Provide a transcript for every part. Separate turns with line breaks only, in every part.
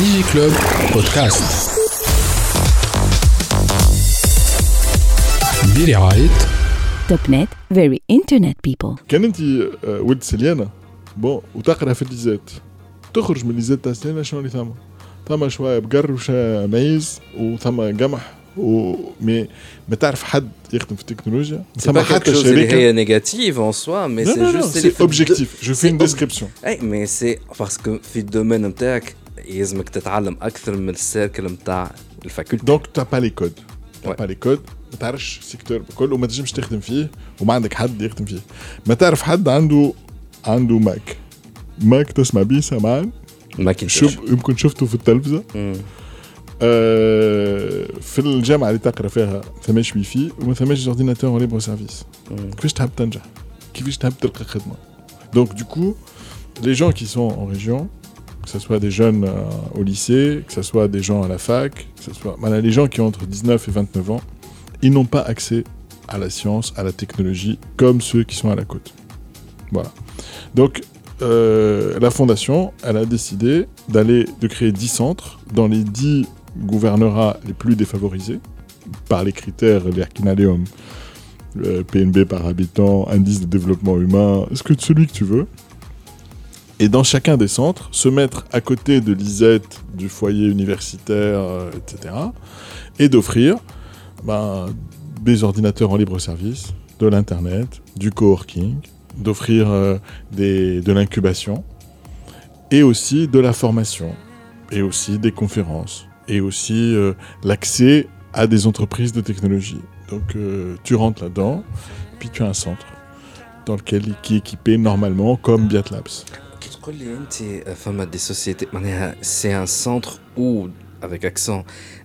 Digi Club Podcast برعاية
توب نت very internet people
كان انت آه، ولد سليانه بون وتقرا في الليزات تخرج من الليزات تاع سليانه شنو اللي ثم ثم شويه بقر وشويه معيز وثم قمح و مي ما تعرف حد يخدم في التكنولوجيا
C'est
ثم
pas quelque
حتى
chose اللي
شركه
هي négative en soi, mais
Non,
c'est
non, non,
juste...
c'est objectif. Je fais une
c'est ob-
description.
اي mais c'est parce que في الدومين نتاعك يلزمك تتعلم أكثر من السيركل نتاع الفاكولتي.
دونك تا با لي كود. تا
Ouais.
با لي كود. ما تعرفش السيكتور بكل وما تنجمش تخدم فيه وما عندك حد يخدم فيه. ما تعرف حد عنده عنده ماك. ماك تسمع بيه سمعان
ما كنتش
شوف يمكن شفته في
التلفزة.
آه، في الجامعة اللي تقرأ فيها ثماش وي في وما ثماش أورديناتور ليبر سيرفيس. كيفاش تحب تنجح؟ كيفاش تحب تلقى خدمة؟ دونك coup les gens qui sont en région que ce soit des jeunes euh, au lycée que ce soit des gens à la fac que ce soit les gens qui ont entre 19 et 29 ans ils n'ont pas accès à la science à la technologie comme ceux qui sont à la côte voilà donc euh, la fondation elle a décidé d'aller de créer 10 centres dans les 10 gouvernorats les plus défavorisés par les critères les Arkinaleum, euh, PNB par habitant, indice de développement humain, ce que celui que tu veux. Et dans chacun des centres, se mettre à côté de l'ISET, du foyer universitaire, euh, etc. Et d'offrir ben, des ordinateurs en libre service, de l'Internet, du coworking, d'offrir euh, de l'incubation, et aussi de la formation, et aussi des conférences, et aussi euh, l'accès à des entreprises de technologie. Donc tu rentres là-dedans, puis tu as un centre dans lequel qui est équipé normalement comme Biat Labs.
كي تقول لي انت فما دي سوسيتي معناها سي ان سنتر où avec accent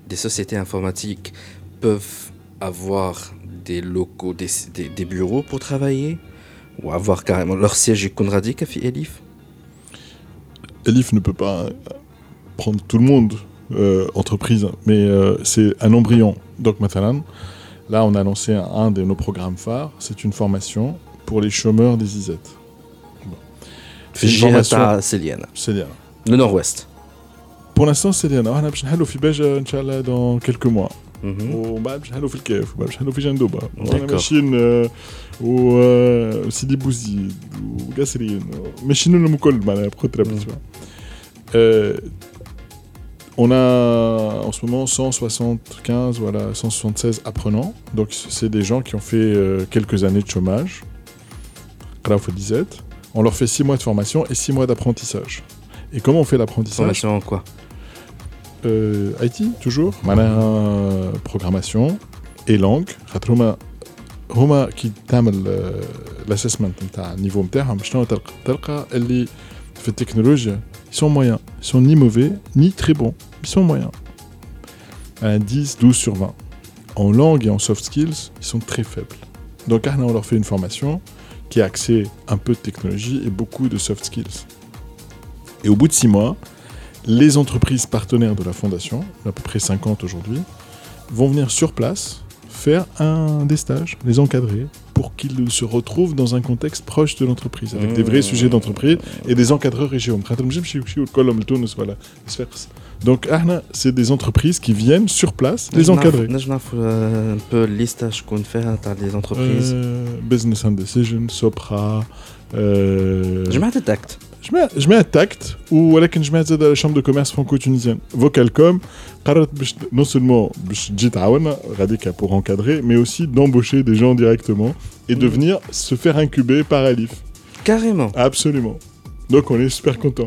des sociétés informatiques peuvent avoir des locaux des, des, des bureaux pour travailler ou avoir carrément leur siège يكون راديكا في اليف
Elif ne peut pas euh, prendre tout le monde, euh, entreprise, mais euh, c'est un embryon. Donc Matalan, là on a lancé un, un de nos programmes phares, c'est une formation pour les chômeurs des ISET. Bon.
في
C'est une
الجهه
formation,
تاع سليانا
c'est bien.
لو نور ويست
Pour l'instant c'est bien. On a besoin de في باجة ان شاء الله dans quelques mois.
Mhm.
ومن بعد باش نحلو في الكيف ومن بعد باش نحلو في جندوبه وانا
D'accord.
ماشيين آه، و آه، وسيدي بوزيد وقاسرين ماشيين لهم الكل معناها بخطره
Mm.
بالنسبه Euh, on a en ce moment 175, voilà, 176 apprenants. Donc, c'est des gens qui ont fait euh, quelques années de chômage. Grâce au disette. On leur fait 6 mois de formation et 6 mois d'apprentissage. Et comment on fait l'apprentissage
formation en quoi
euh, IT toujours معناها programmation et langue خاطر هما هما كي تعمل الاسسمنت نتاع النيفو نتاعهم شنو تلقى تلقى اللي في التكنولوجيا ils sont moyens ils sont ni mauvais ni très bons ils sont moyens un 10 12 sur 20 en langue et en soft skills ils sont très faibles donc احنا on leur fait une formation qui a accès un peu de technologie et beaucoup de soft skills et au bout de 6 mois les entreprises partenaires de la fondation, à peu près 50 aujourd'hui, vont venir sur place faire un, des stages, les encadrer, pour qu'ils se retrouvent dans un contexte proche de l'entreprise, avec des vrais
Mmh.
sujets d'entreprise et des encadreurs régionaux. Donc, c'est des entreprises qui viennent sur place les encadrer.
Nous euh, avons un peu la liste qu'on fait hein, des entreprises.
Euh, business and Decision, Sopra. Euh, je mets Tact. Je mets Tact ou je mets la chambre de commerce franco-tunisienne. Vocalcom, non seulement pour encadrer, mais aussi d'embaucher des gens directement et de
mm.
venir se faire incuber par Alif.
Carrément.
Absolument. Donc on est super content.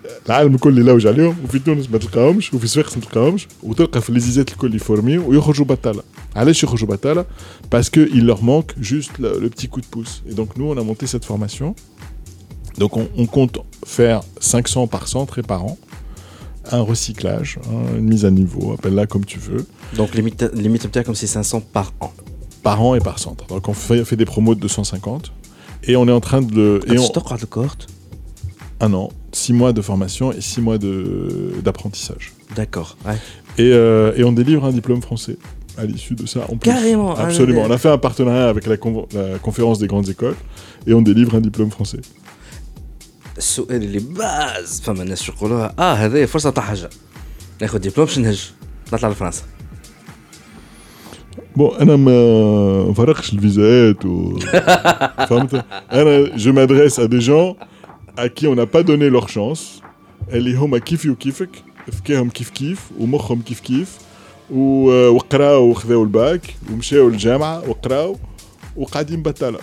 العالم الكل يلوج عليهم وفي تونس ما تلقاهمش وفي صفاقس ما تلقاهمش وتلقى في ليزيزات الكل يفورميو ويخرجوا بطاله. علاش يخرجوا بطاله؟ Parce qu'il leur manque juste le, le petit coup de pouce. Et donc nous on a monté cette formation. Donc on, on compte faire 500 par centre et par an. Un recyclage, hein, une mise à niveau, appelle-la comme tu veux,
donc limite limite نتاعك comme c'est 500 par an
par an et par centre. Donc on fait, fait des promos de 250 et on est en train de... le- Et
قداش
on,
تقعد الكورت
un an, six mois de formation et six mois de- d'apprentissage.
D'accord. Ouais.
Et, euh, et on délivre un diplôme français à l'issue de ça. En plus.
Carrément, ah,
Absolument.
ouais.
On a fait un partenariat avec la, convo- la conférence des grandes écoles et on délivre un diplôme français.
السؤال اللي باز فما ناس يقولوها اه هذه فرصه تاع حاجه ناخذ دبلوم باش نهج نطلع لفرنسا
Bon, انا ما مفرقش الفيزات و فهمت انا je m'adresse à des gens à qui on n'a pas donné leur chance. اللي هما كيفي وكيفك فكاهم كيف كيف ومخهم كيف كيف وقراو وخذاو الباك ومشاو للجامعه وقراو وقاعدين بطاله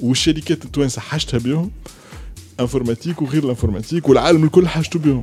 والشركات التوانسه حاجتها بهم انفورماتيك وغير الانفورماتيك والعالم الكل حاجته بهم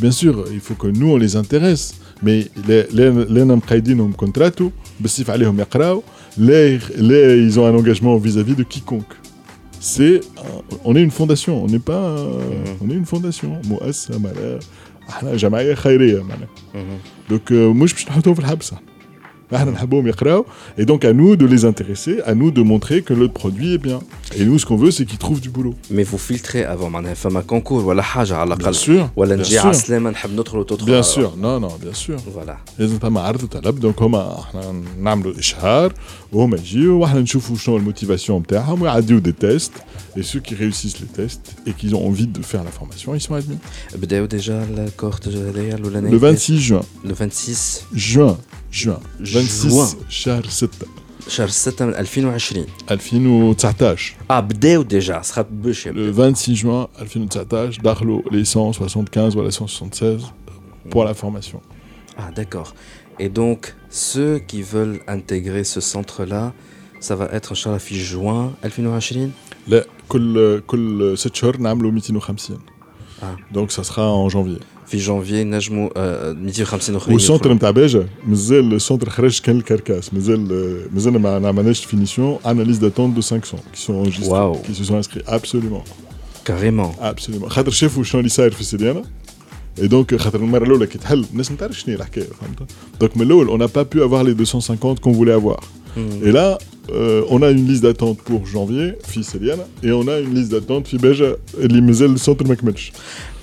bien sûr, il faut que nous on les intéresse. Mais les Namkhaïdin ont un contrat, ils ont un engagement vis-à-vis de quiconque. Euh, on est une fondation, on n'est pas, euh, mhm. on est une fondation. Euh,
mhm.
Donc, moi je suis dans ah, le et donc à nous de les intéresser, à nous de montrer que le produit est bien. Et nous, ce qu'on veut, c'est qu'ils trouvent du boulot.
Mais vous filtrez avant, femme un concours, voilà, haja à
la
Bien
sûr. Bien sûr. Bien sûr, non, non, bien sûr. Voilà. Et donc, on a le ishar, on a dit, on a la motivation, on a des tests. Et ceux qui réussissent les tests et qui ont envie de faire la formation, ils sont admis.
Déjà la cohorte
le 26 juin.
Le 26
juin. juin 26
Juin.
شهر 6
شهر 6 من 2020
2019
اه بداو ديجا سخط باش يبداو.
Le 26 juin 2019, دخلوا les 175 ou les 176 pour la formation.
Ah, d'accord. Et donc, ceux qui veulent intégrer ce centre-là, ça va être Inch'Allah fi juin 2020
لا كل كل 6 شهور نعملوا 250
Ah.
donc ça sera en janvier
في janvier نجموا آه، 250 اخرين
والسونتر
يدخلوا.
نتاع باجا مازال السونتر خرج كان الكركاس مازال مازال ما ما عملناش فينيسيون عندنا ليست داتونت دو 500 qui sont enregistrés
Wow.
qui se sont inscrits absolument
Carrément.
absolument خاطر شافوا شنو اللي صاير في سيديانا اي دونك خاطر المره الاولى كي تحل الناس ما تعرفش شنو هي الحكايه فهمت دونك من الاول on n'a pas pu avoir les 250 qu'on voulait avoir
Hmm.
Et là, euh, on a une liste d'attente pour janvier, fils Eliana, et on a une liste d'attente في باجا اللي مازال السونتر ما كملش.